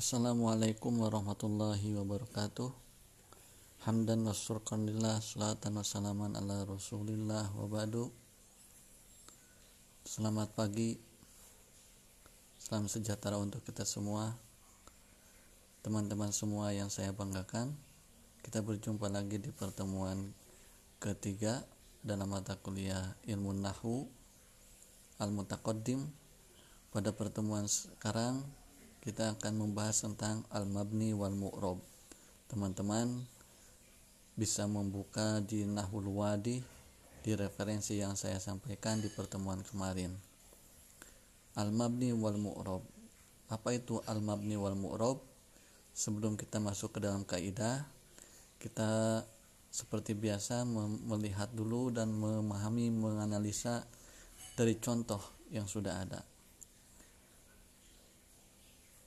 Assalamualaikum warahmatullahi wabarakatuh. Hamdan wa syurkanillah Salatan wa salaman ala rasulillah wa ba'du. Selamat pagi. Salam sejahtera untuk kita semua. Teman-teman semua yang saya banggakan Kita berjumpa lagi di pertemuan ketiga Dalam mata kuliah ilmu nahu Al-Mutaqaddim. Pada pertemuan sekarang kita akan membahas tentang al-mabni wal mu'rob teman-teman bisa membuka di Nahul Wadi di referensi yang saya sampaikan di pertemuan kemarin. Al-mabni wal mu'rob apa itu al-mabni wal mu'rob sebelum kita masuk ke dalam kaidah kita seperti biasa melihat dulu dan memahami menganalisa dari contoh yang sudah ada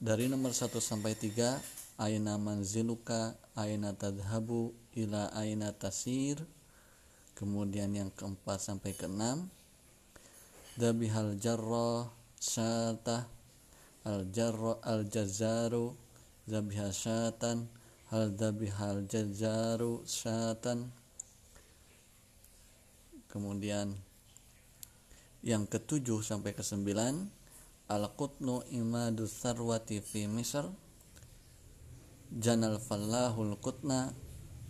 dari nomor 1 sampai 3 aina manziluka aina tadhabu ila aina tasir. Kemudian yang keempat sampai keenam dabihal jarra syata al jarra al jazaru zabihal syatan hal dabihal jazaru syatan. Kemudian yang ketujuh sampai ke sembilan Al-Qutnu imadu sarwati fi Misr. Janal fallahul qutna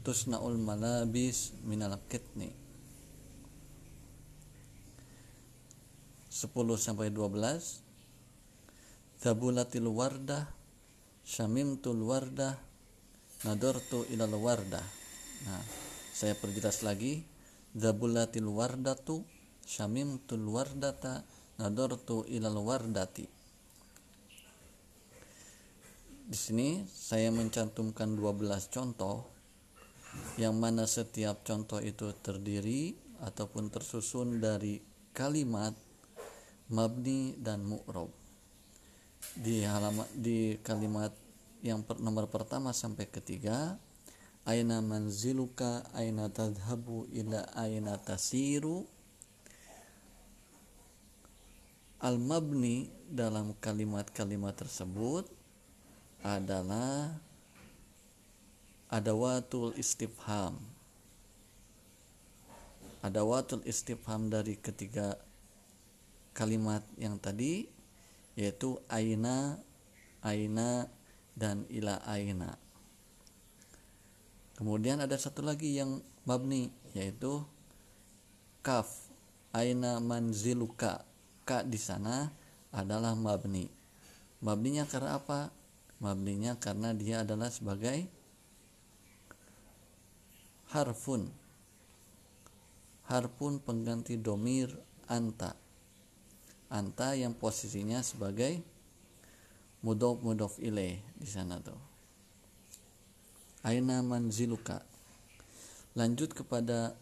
Tusna'ul malabis minal kitni 10 sampai 12 Zabulatil wardah Syamimtul wardah Nadortu ilal wardah. Nah, saya perjelas lagi. Zabulatil wardatu Syamimtul wardata nadartu ilal wardati. Di sini saya mencantumkan 12 contoh yang mana setiap contoh itu terdiri ataupun tersusun dari kalimat mabni dan mu'rob. Di halaman di kalimat yang per, nomor pertama sampai ketiga aina manziluka aina tadhabu ila aina tasiru Al-mabni dalam kalimat-kalimat tersebut adalah adawatul istifham. Adawatul istifham dari ketiga kalimat yang tadi yaitu aina, aina dan ila aina. Kemudian ada satu lagi yang mabni yaitu kaf aina manziluka ka di sana adalah mabni. Mabninya karena apa? Mabninya karena dia adalah sebagai harfun. Harfun pengganti domir anta. Anta yang posisinya sebagai mudof mudof ilaih di sana tuh. Aina manziluka. Lanjut kepada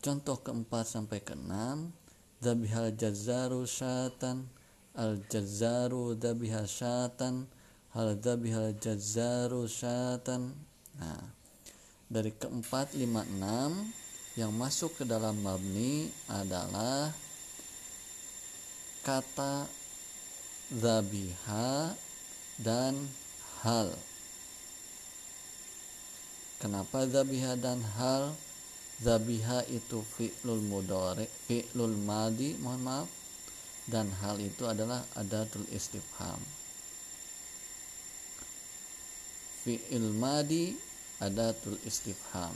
contoh keempat sampai keenam dabihal jazaru syatan al jazaru dabiha syatan hal dabihal jazaru syatan. Nah dari keempat lima enam yang masuk ke dalam mabni adalah kata zabiha dan hal. Kenapa zabiha dan hal zabiha itu fi'lul mudore fi'lul madi mohon maaf. Dan hal itu adalah adatul istifham. Fi'il madi adatul istifham.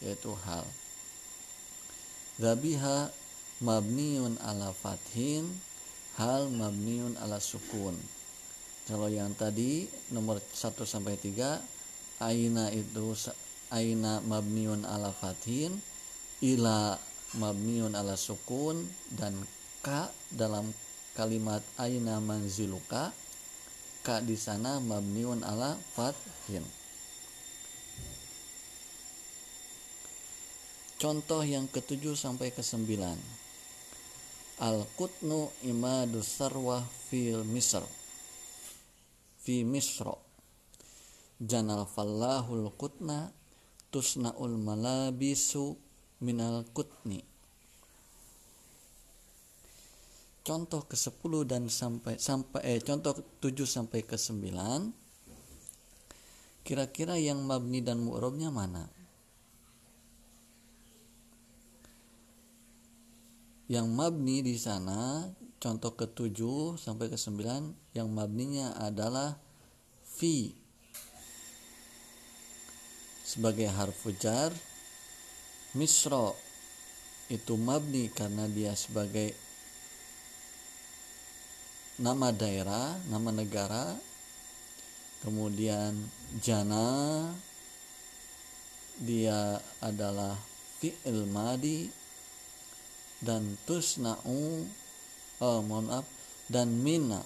Yaitu hal. Zabiha mabniun ala fathin hal mabniun ala sukun. Kalau yang tadi nomor 1 sampai 3 aina itu aina mabniun ala fathin ila mabniun ala sukun dan ka dalam kalimat aina manziluka ka di sana mabniun ala fathin. Contoh yang ketujuh sampai ke sembilan Al-Qutnu imadu sarwah fil misr. Fi misro Janal fallahul qutna tusnaul malabisu minal kutni. Contoh ke-10 dan sampai sampai eh contoh 7 sampai ke-9 kira-kira yang mabni dan mu'robnya mana? Yang mabni di sana contoh ke-7 sampai ke-9 yang mabninya adalah fi sebagai harfu jar misro itu mabni karena dia sebagai nama daerah, nama negara, kemudian jana dia adalah fi'il madi dan tusna'u oh, mohon maaf dan mina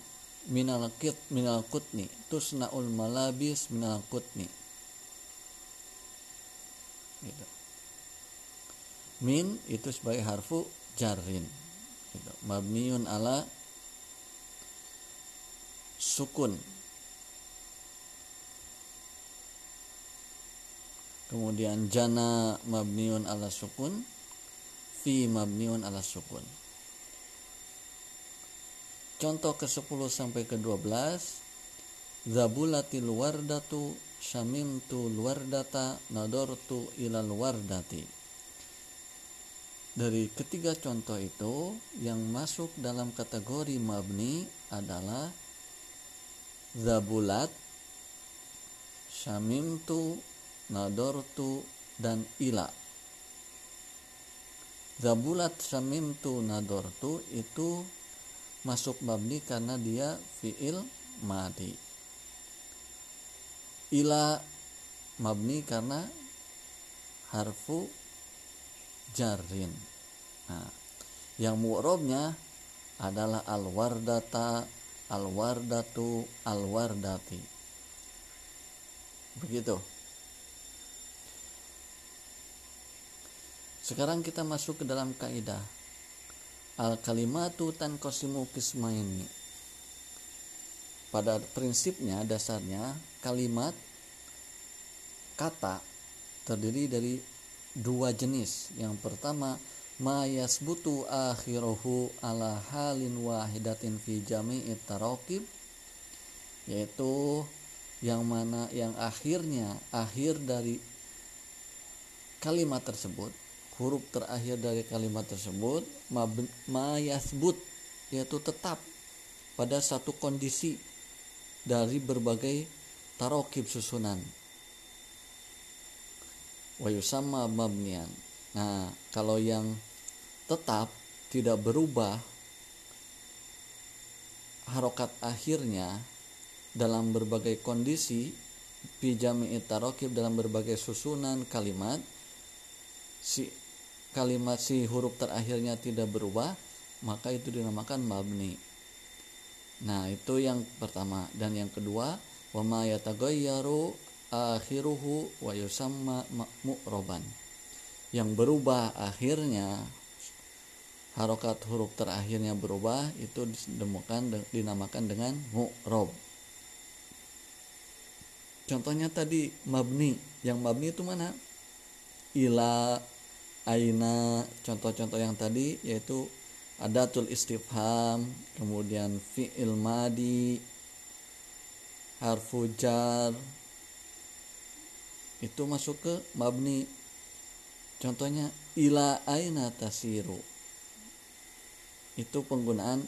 minal kit minal kutni tusna'ul malabis minal kutni gitu. min itu sebagai harfu jarin gitu. mabniun ala sukun kemudian jana mabniun ala sukun fi mabniun ala sukun contoh ke 10 sampai ke 12 zabulatil wardatu syamimtu wardata nadortu ilal wardati. Dari ketiga contoh itu yang masuk dalam kategori mabni adalah zabulat syamimtu nadortu dan ila. Zabulat syamimtu nadortu itu masuk mabni karena dia fiil madi ila mabni karena harfu jarin nah yang mu'robnya adalah al-wardata al-wardatu al-wardati. Begitu. Sekarang kita masuk ke dalam kaidah. Al kalimatu tan kismaini pada prinsipnya dasarnya kalimat kata terdiri dari dua jenis. Yang pertama ma yasbutu akhiruhu ala halin wahidatin fi jami'it tarokib yaitu yang mana yang akhirnya akhir dari kalimat tersebut huruf terakhir dari kalimat tersebut ma yasbut yaitu tetap pada satu kondisi dari berbagai tarokib susunan. Wa yusamma mabnian. Nah kalau yang tetap tidak berubah harokat akhirnya dalam berbagai kondisi pijami itarokib dalam berbagai susunan kalimat si kalimat si huruf terakhirnya tidak berubah maka itu dinamakan mabni nah itu yang pertama. Dan yang kedua wama yatagayyaru akhiruhu wa yusamma mu'roban. Yang berubah akhirnya harokat huruf terakhirnya berubah itu dinamakan dinamakan dengan mu'rob. Contohnya tadi mabni. Yang mabni itu mana? Ila aina. Contoh-contoh yang tadi yaitu adatul istifham kemudian fi'il madi harfu jar. Itu masuk ke mabni. Contohnya ila aina tasiru? Itu penggunaan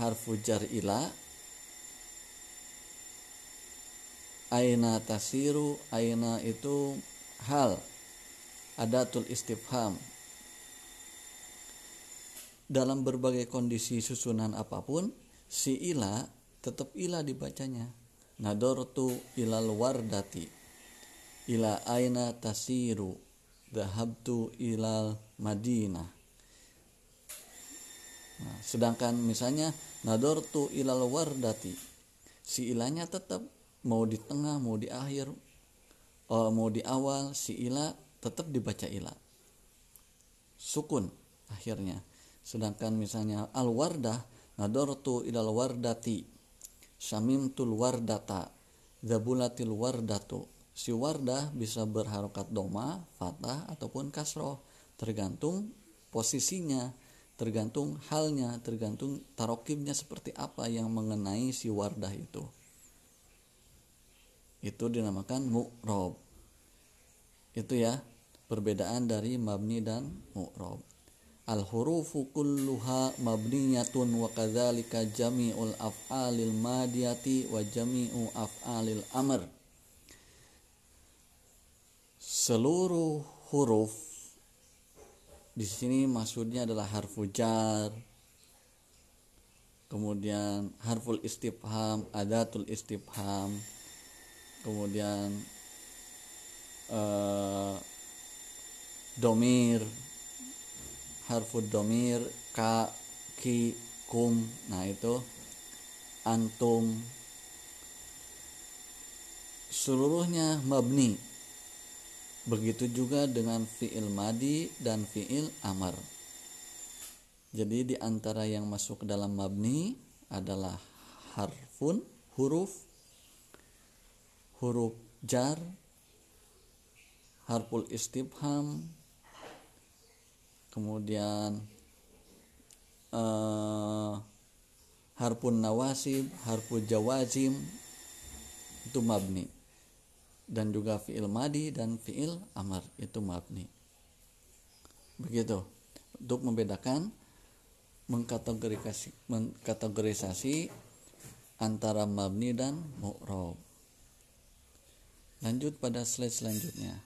harfu jar ila. Aina tasiru? Aina itu hal. Adatul istifham dalam berbagai kondisi susunan apa pun si ila tetap ila dibacanya. Nadortu ilal wardati. Ila aina tasiru? Dahabtu ilal madinah. Nah, sedangkan misalnya nador tu ilal wardati. Si ilahnya tetap mau di tengah mau di akhir uh, mau di awal si ilah tetap dibaca ilah sukun akhirnya sedangkan misalnya al wardah nador tu ilal wardati tul wardata zabulatil wardatu. Si wardah bisa berharokat doma, fatah ataupun kasroh. Tergantung posisinya tergantung halnya tergantung tarokibnya seperti apa yang mengenai si wardah itu. Itu dinamakan mu'rob. Itu ya perbedaan dari mabni dan mu'rob al hurufu kulluha mabniyatun wa kadzalika jami'ul af'alil madiyati wa jami'u af'alil amr. Seluruh huruf di sini maksudnya adalah harfu jar kemudian harful istifham adatul istifham kemudian uh, domir harful domir ka ki kum. Nah itu antum. Seluruhnya mabni. Begitu juga dengan fiil madi dan fiil amar. Jadi di antara yang masuk dalam mabni adalah harfun, huruf, huruf jar, harful istifham, kemudian uh, harfun nawasib, harful jawazim itu mabni dan juga fiil madi dan fiil amar itu mabni begitu untuk membedakan mengkategorisasi, mengkategorisasi antara mabni dan mu'rob. Lanjut pada slide selanjutnya.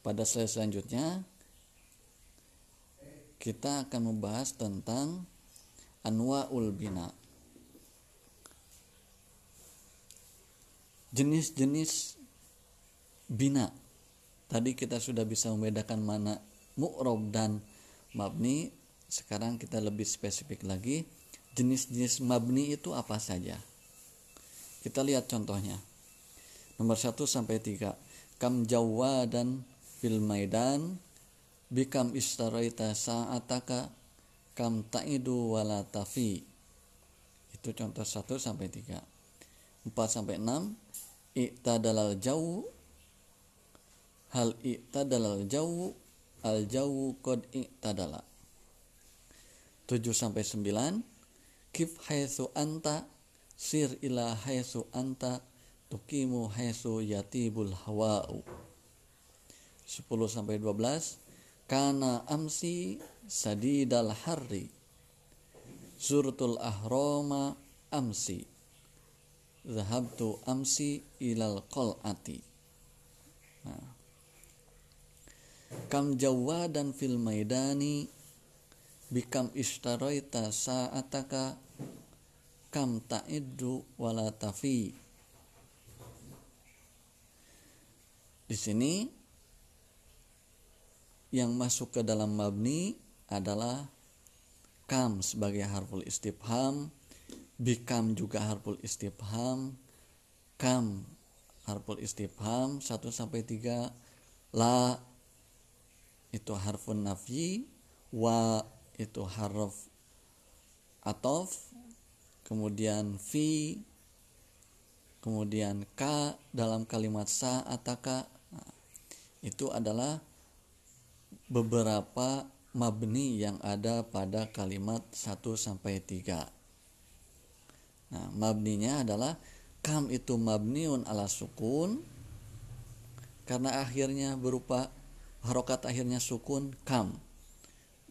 Pada slide selanjutnya kita akan membahas tentang anwaul bina. Jenis-jenis bina. Tadi kita sudah bisa membedakan mana mu'rob dan mabni. Sekarang kita lebih spesifik lagi. Jenis-jenis mabni itu apa saja? Kita lihat contohnya. Nomor 1 sampai 3 kam jawa dan fil maidan bikam istaraita sa'ataka kam ta'idu wala tafi. Itu contoh 1 sampai 3 4 sampai 6 i'tadalal jauh. Hal i'tadalal jauh al jauh qad i'tadala. 7 sampai 9 kif haitsu anta sir ila haitsu anta tukimu haitsu yatibul hawa'u. 10 sampai 12 kana amsi sadidal harri. Zurtul ahroma amsi. Zahabtu amsi ilal qal'ati nah. kam jawadan fil maidani bikam istaraita sa'ataka kam ta'iddu wala tafi. Di sini yang masuk ke dalam mabni adalah kam sebagai harful istifham bikam juga harful istifham kam harful istifham 1 sampai 3 la itu harfun nafi wa itu harf atof kemudian fi kemudian k dalam kalimat sa ataka. Nah, itu adalah beberapa mabni yang ada pada kalimat 1 sampai 3 nah mabninya adalah kam itu mabniun ala sukun karena akhirnya berupa harokat akhirnya sukun kam.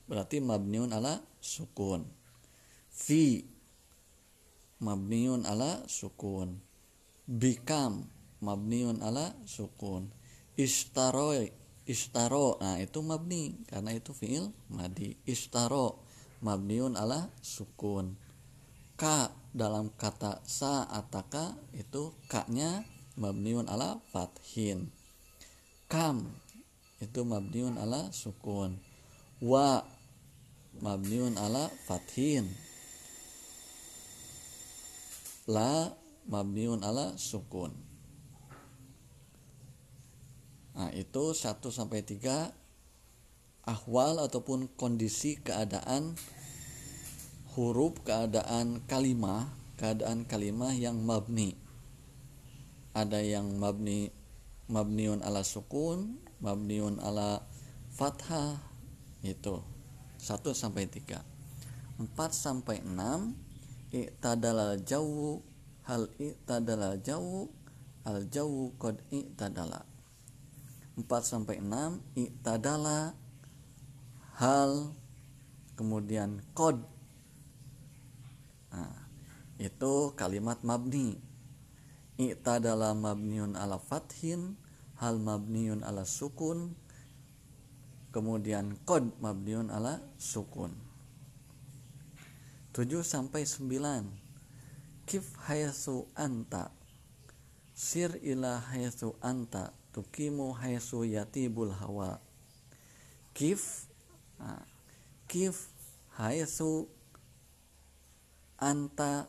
Berarti mabniun ala sukun. Fi mabniun ala sukun. Bikam mabniun ala sukun. Istaro istaro. Nah itu mabni. Karena itu fiil madi. Istaro. Mabniun ala sukun. Ka dalam kata sa ataka itu kaknya mabniun ala fathin. Kam itu mabniun ala sukun. Wa mabniun ala fathin. La mabniun ala sukun nah itu 1 sampai 3 ahwal ataupun kondisi keadaan huruf keadaan kalimah keadaan kalimah yang mabni. Ada yang mabni mabniun ala sukun mabniun ala fathah itu. 1 sampai 3 4 sampai 6 i'tadalal jawu hal i'tadalal jawu al jawu qad i'tadala 4 sampai 6 i'tadala hal kemudian qad nah, itu kalimat mabni. I'tadala mabniun ala fathin hal mabniun ala sukun kemudian qad mabniun ala sukun. 7 sampai 9 kif hayasu anta. Sir ila haitsu anta tukimu haitsu yatibul hawa. Kif kif haitsu anta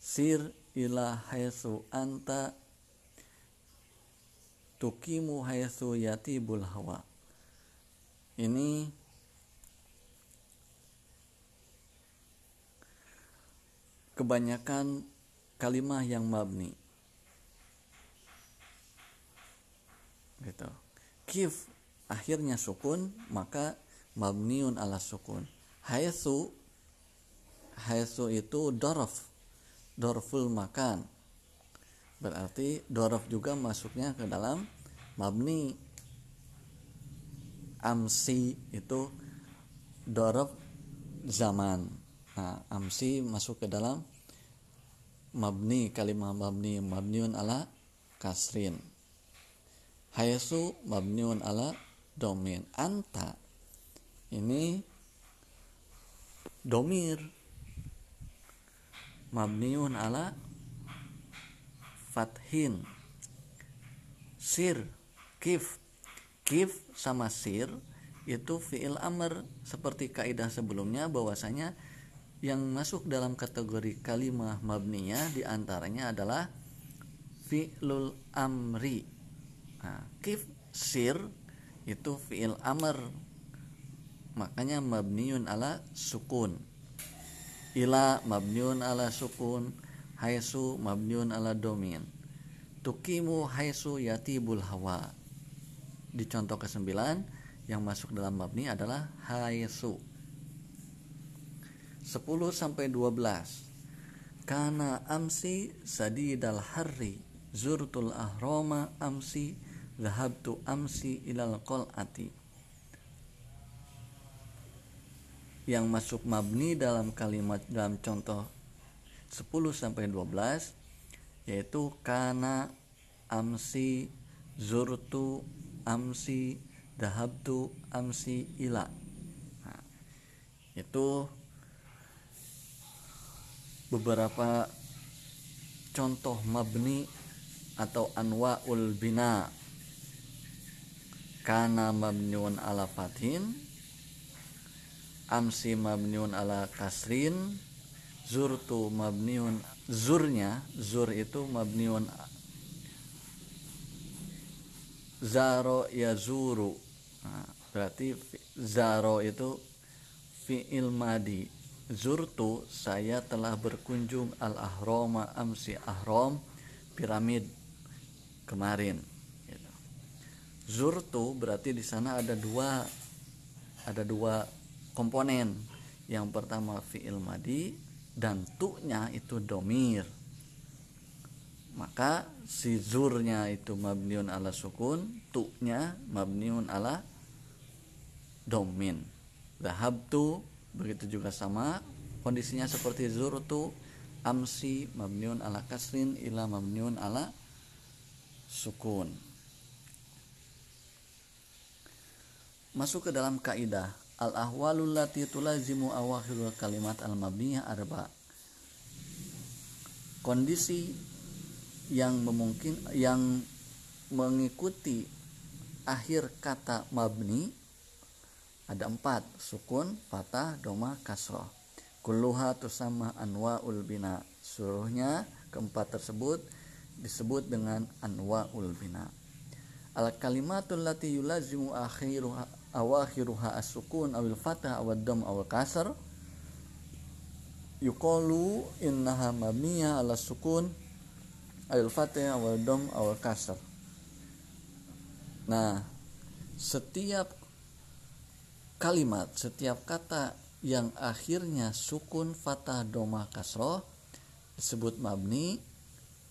sir ila haitsu anta. Tukimu haitsu yatibul hawa. Ini kebanyakan kalimah yang mabni gitu. Kif akhirnya sukun maka mabniun ala sukun. Haitsu haitsu itu dorof dorful makan. Berarti dorof juga masuknya ke dalam mabni. Amsi itu dorof zaman. Nah amsi masuk ke dalam mabni kalimat mabni mabniun ala kasrin Hayasu mabniun ala domin. Anta. Ini domir. Mabniun ala fathin. Sir kif. Kif sama sir itu fiil amr. Seperti kaidah sebelumnya bahwasanya yang masuk dalam kategori kalimah mabniyah di antaranya adalah fi'lul amri Nah, kif sir itu fiil amr. Makanya mabniun ala sukun. Ila mabniun ala sukun. Haisu mabniun ala domin tukimu haisu yatibul hawa. Di contoh ke-9 yang masuk dalam mabni adalah haisu. 10 sampai 12 karena amsi sadidal harri zurtul ahroma amsi Zahabtu amsi ilal ati Yang masuk mabni dalam kalimat dalam contoh 10 sampai 12 yaitu kana amsi zurtu amsi dahabtu amsi ila. Nah, itu beberapa contoh mabni atau anwaul bina kana mabniun ala fatin amsi mabniun ala kasrin zurtu mabniun zurnya zur itu mabniun zaro ya zuru. Nah, berarti zaro itu fi'il madi. Zurtu saya telah berkunjung al ahroma amsi ahrom piramid kemarin zurtu berarti di sana ada dua ada dua komponen. Yang pertama fiil madi dan tu'nya itu domir. Maka si zurnya itu mabniun ala sukun tu'nya mabniun ala domin. Tu begitu juga sama. Kondisinya seperti zurtu amsi mabniun ala kasrin ila mabniun ala sukun masuk ke dalam kaidah al ahwalul lati tulazimu awakhirul kalimat al mabniyah arba. Kondisi yang memungkin yang mengikuti akhir kata mabni ada empat sukun patah doma kasroh. Kulluha tusama anwaul bina. Seluruhnya keempat tersebut disebut dengan anwaul bina. Al kalimatul lati yulazimu akhiruha awakhiruha as-sukun awil fathah awal dam awal kasar yuqalu innaha mabniyah ala sukun awil fathah awal dam awal kasar nah setiap kalimat setiap kata yang akhirnya sukun fathah doma kasroh disebut mabni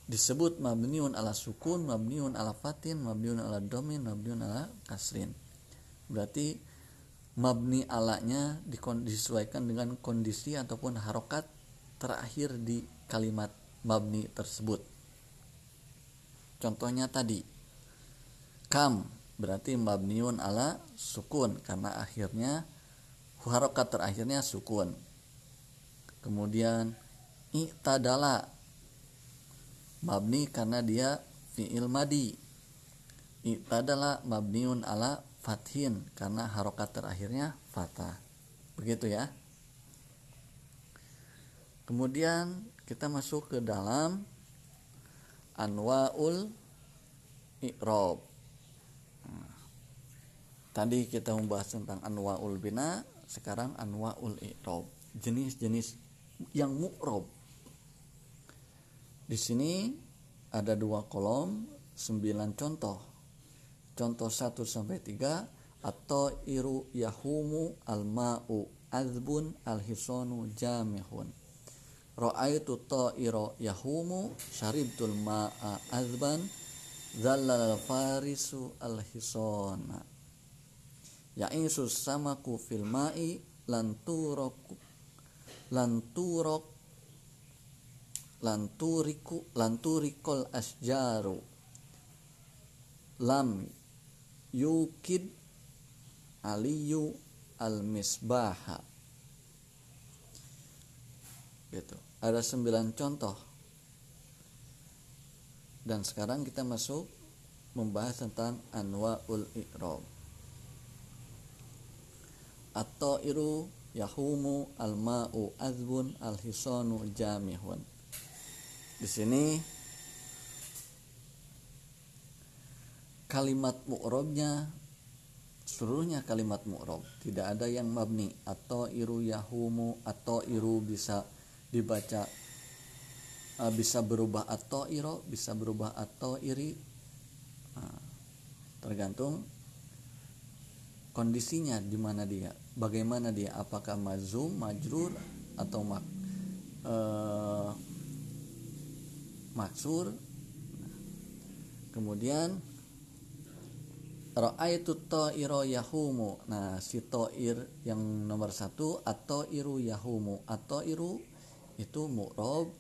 disebut mabniun ala sukun, mabniun ala fatin, mabniun ala domin, mabniun ala kasrin. Berarti mabni alanya disesuaikan dengan kondisi ataupun harokat terakhir di kalimat mabni tersebut. Contohnya tadi, kam berarti mabniun ala sukun karena akhirnya harokat terakhirnya sukun. Kemudian i'tadala mabni karena dia fi'il madi i'tadala mabniun ala fathin karena harokat terakhirnya fatah. Begitu ya. Kemudian kita masuk ke dalam anwaul nah, tadi kita membahas tentang anwaul bina sekarang anwaul i'rob jenis-jenis yang mu'rob di sini ada dua kolom, sembilan contoh. Contoh 1 sampai 3 atau iru yahumu al-ma'u azbun al-hisonu jamihun. Ra'aitu ta'ira yahumu syaribtul ma'a azban zallal farisu al-hisona. Ya'isu samaku fil ma'i lanturok lanturok lanturiku lanturikol asjaru lam yukid aliyu al misbaha gitu. Ada sembilan contoh. Dan sekarang kita masuk membahas tentang anwaul i'rab. Atau iru yahumu al-ma'u azbun al-hisanu jamihun. Di sini kalimat mu'robnya seluruhnya kalimat mu'rob. Tidak ada yang mabni. Atau iru yahumu atau iru bisa dibaca uh, bisa berubah atau iro bisa berubah atau iri uh, tergantung kondisinya di mana dia. Bagaimana dia? Apakah mazum majrur atau mak uh, maksur? Kemudian Ra'aitu ta'iro yahumu. Nah si ta'ir yang nomor satu Atau iru yahumu. Atau iru itu mu'rob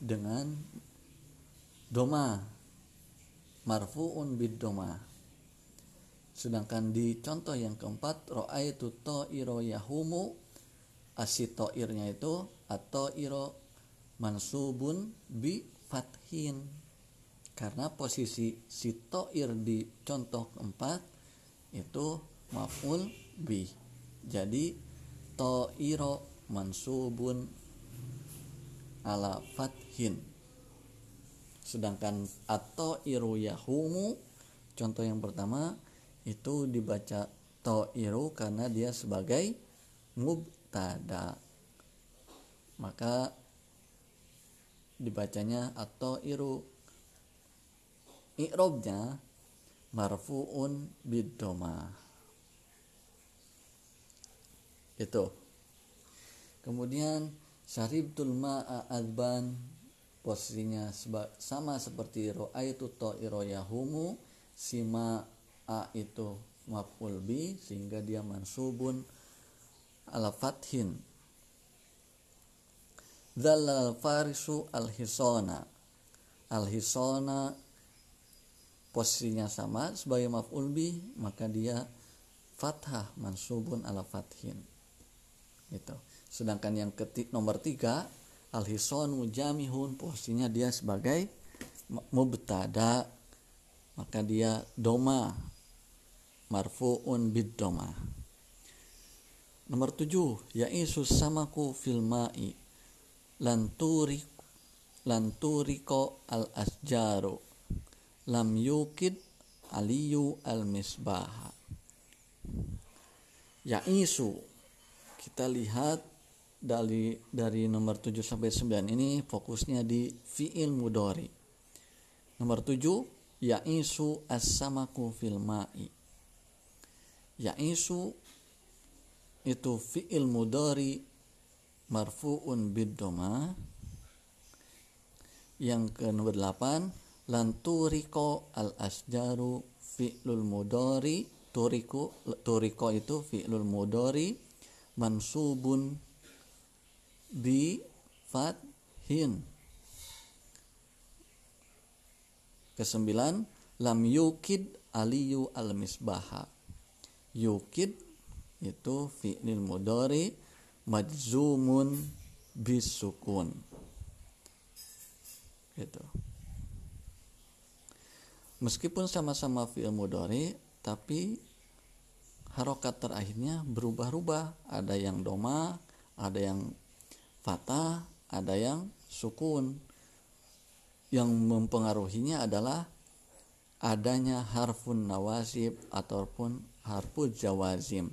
Dengan Doma. Marfu'un bid doma. Sedangkan di contoh yang keempat Ra'aitu ta'iro yahumu Asi ta'irnya itu Atau iro mansubun bi fathin karena posisi si to'ir di contoh keempat itu maf'ul bi. Jadi to'iro mansubun ala fathin. Sedangkan atau iru yahumu contoh yang pertama itu dibaca to'iru karena dia sebagai mubtada. Maka dibacanya atau iru i'robnya marfuun bidoma. Itu kemudian syaribtul ma'a adban posisinya sama seperti ro'aitu ta'iro yahumu sima a itu maf'ul bi sehingga dia mansubun ala fathin. Zalal farisu al-hisona. Al-hisona Posisinya sama Sebagai maf'ul bi Maka dia fathah mansubun ala fathin. Itu sedangkan yang ketik nomor tiga al-hison mujamihun posisinya dia sebagai mubtada maka dia doma marfuun bid doma. Nomor tujuh yaitu samaku fil ma'i lanturi lanturiko al asjaru lam yukid aliyu al misbah ya isu kita lihat dari dari nomor 7 sampai 9 ini fokusnya di fiil mudori nomor 7 ya isu as-samaku fil ma'i. Ya isu itu fiil mudori marfu'un bidoma yang ke nomor 8 lan turiko al asjaru fi'lul mudori. Turiku turiko itu fi'lul mudori. Mansubun bi fathin. Kesembilan lam yukid aliyu al misbaha yukid itu fi'lil mudori. Majzumun bisukun. Gitu meskipun sama-sama fi'il mudori tapi harokat terakhirnya berubah-ubah. Ada yang doma ada yang fatah ada yang sukun. Yang mempengaruhinya adalah adanya harfun nawasib ataupun harfu jawazim.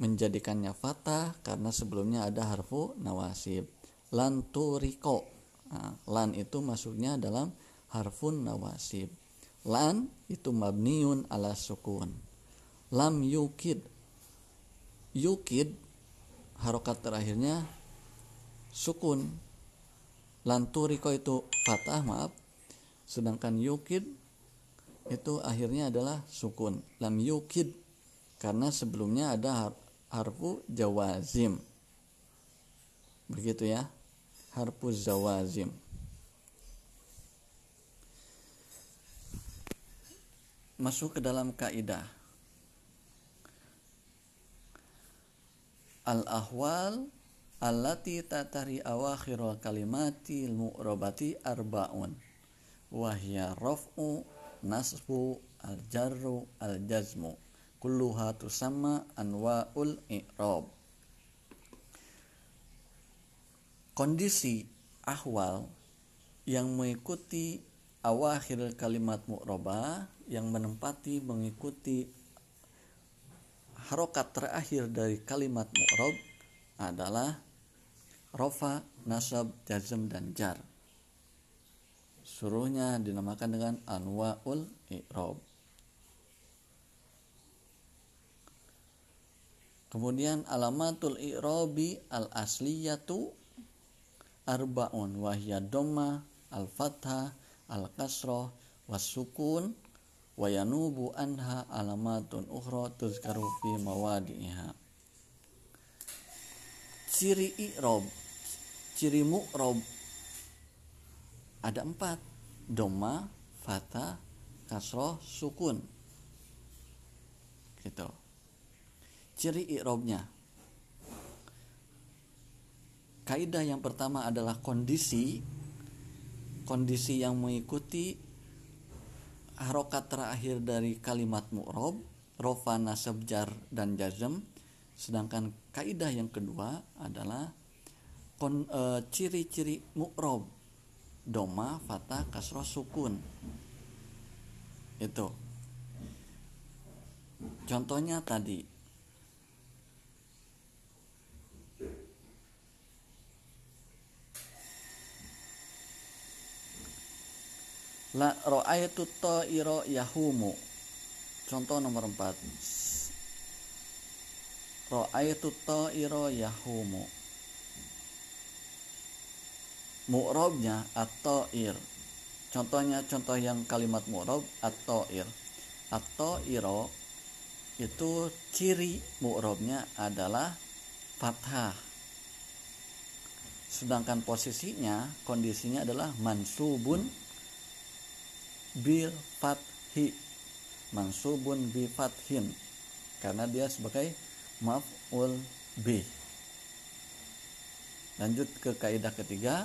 Menjadikannya fatah karena sebelumnya ada harfu nawasib lan turiko. Nah, lan itu masuknya dalam harfun nawasib. Lan itu mabniun ala sukun. Lam yukid. Yukid harokat terakhirnya sukun. Lan turiko itu fatah maaf. Sedangkan yukid itu akhirnya adalah sukun. Lam yukid karena sebelumnya ada harfu jawazim. Begitu ya. Harfu jawazim masuk ke dalam kaidah. Al ahwal allati tatari awakhir kalimati mu'rabati arbaun. Wahya raf'u nasbu al jarru al jazmu kulluha tusamma anwa'ul i'rab. Kondisi ahwal yang mengikuti awakhir kalimat mu'rabah yang menempati mengikuti harokat terakhir dari kalimat mu'rab adalah rofa, nasab, jazm, dan jar. Suruhnya dinamakan dengan anwa'ul i'rab. Kemudian alamatul i'rabi al asliyatu arbaun wahya dhamma al fathah al kasroh was sukun wa yanubu anha alamatun ukhra tuzkaru fi mawadi'iha. Ciri i'rob ciri mu'rob ada empat. Doma fata kasroh sukun. Gitu. Ciri i'robnya kaidah yang pertama adalah kondisi kondisi yang mengikuti harokat terakhir dari kalimat mu'rob rofa nasab jar dan jazm. Sedangkan kaidah yang kedua adalah kon, e, ciri-ciri mu'rob doma fatah kasroh sukun. Itu. Contohnya tadi La ra'aitu ta'ira yahumu. Contoh nomor 4. Ra'aitu ta'ira yahumu. Mu'rabnya at-ta'ir. Contohnya contoh yang kalimat mu'rab at-ta'ir. At-ta'ira itu ciri mu'rabnya adalah fathah. Sedangkan posisinya, kondisinya adalah mansubun bil fathi mansubun bi fathin karena dia sebagai maf'ul bi lanjut ke kaidah ketiga.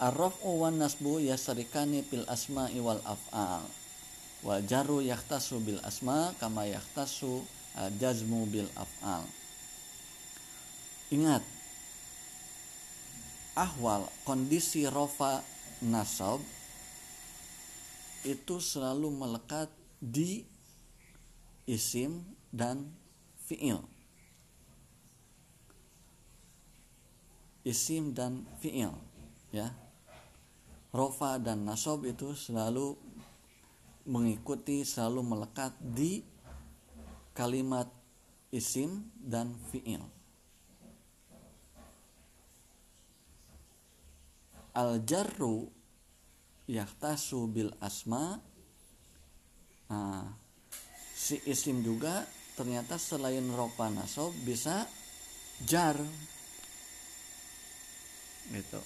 Arrafu wan nasbu yasrikani fil asma'i wal af'al. Wal jaru yahtasu bil asma kama yahtasu jazmu bil af'al. Ingat ahwal kondisi rofa nasab itu selalu melekat di isim dan fiil. Isim dan fiil, ya. Rofa dan nasob itu selalu mengikuti, selalu melekat di kalimat isim dan fiil. al jarru yahtasu bil asma. Nah, si isim juga ternyata selain rofa nasob bisa jar. Gitu.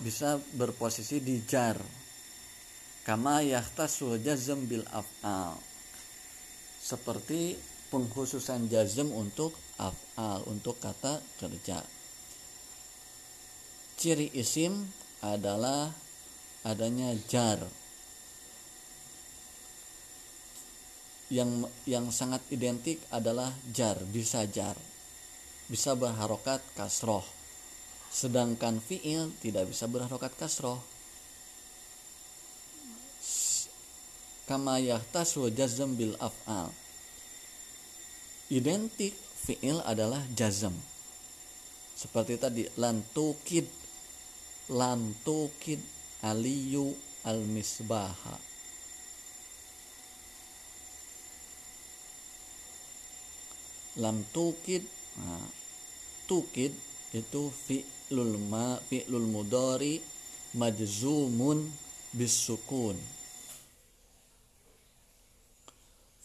Bisa berposisi di jar. Kama yahtasu jazm bil af'al. Seperti pengkhususan jazm untuk af'al untuk kata kerja. Ciri isim adalah adanya jar yang yang sangat identik adalah jar bisa jar bisa berharokat kasroh. Sedangkan fiil tidak bisa berharokat kasroh. Kama yahtasu jazm bil af'al. Identik fiil adalah jazm. Seperti tadi lantukid lantukid aliyu al misbaha lam tukid nah, tukid itu fi'lul ma fi'lul mudari majzumun bisukun.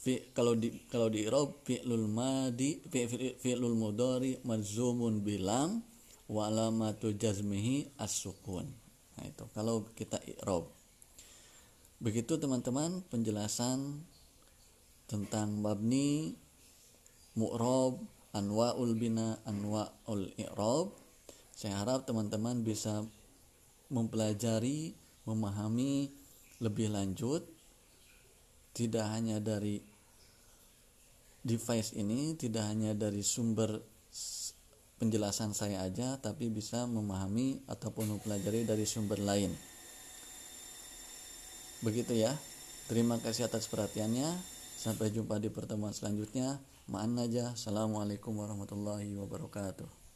Fi kalau di kalau di irob fi'lul madi fi, fi'lul mudari majzumun bilam wa alamatu jazmihi as-sukun nah itu. Kalau kita irob. Begitu teman-teman penjelasan tentang mabni mu'rob anwa'ul bina anwa'ul i'rob. Saya harap teman-teman bisa mempelajari memahami lebih lanjut. Tidak hanya dari device ini tidak hanya dari sumber penjelasan saya aja tapi bisa memahami ataupun mempelajari dari sumber lain begitu ya terima kasih atas perhatiannya sampai jumpa di pertemuan selanjutnya Ma'an aja. Assalamualaikum warahmatullahi wabarakatuh.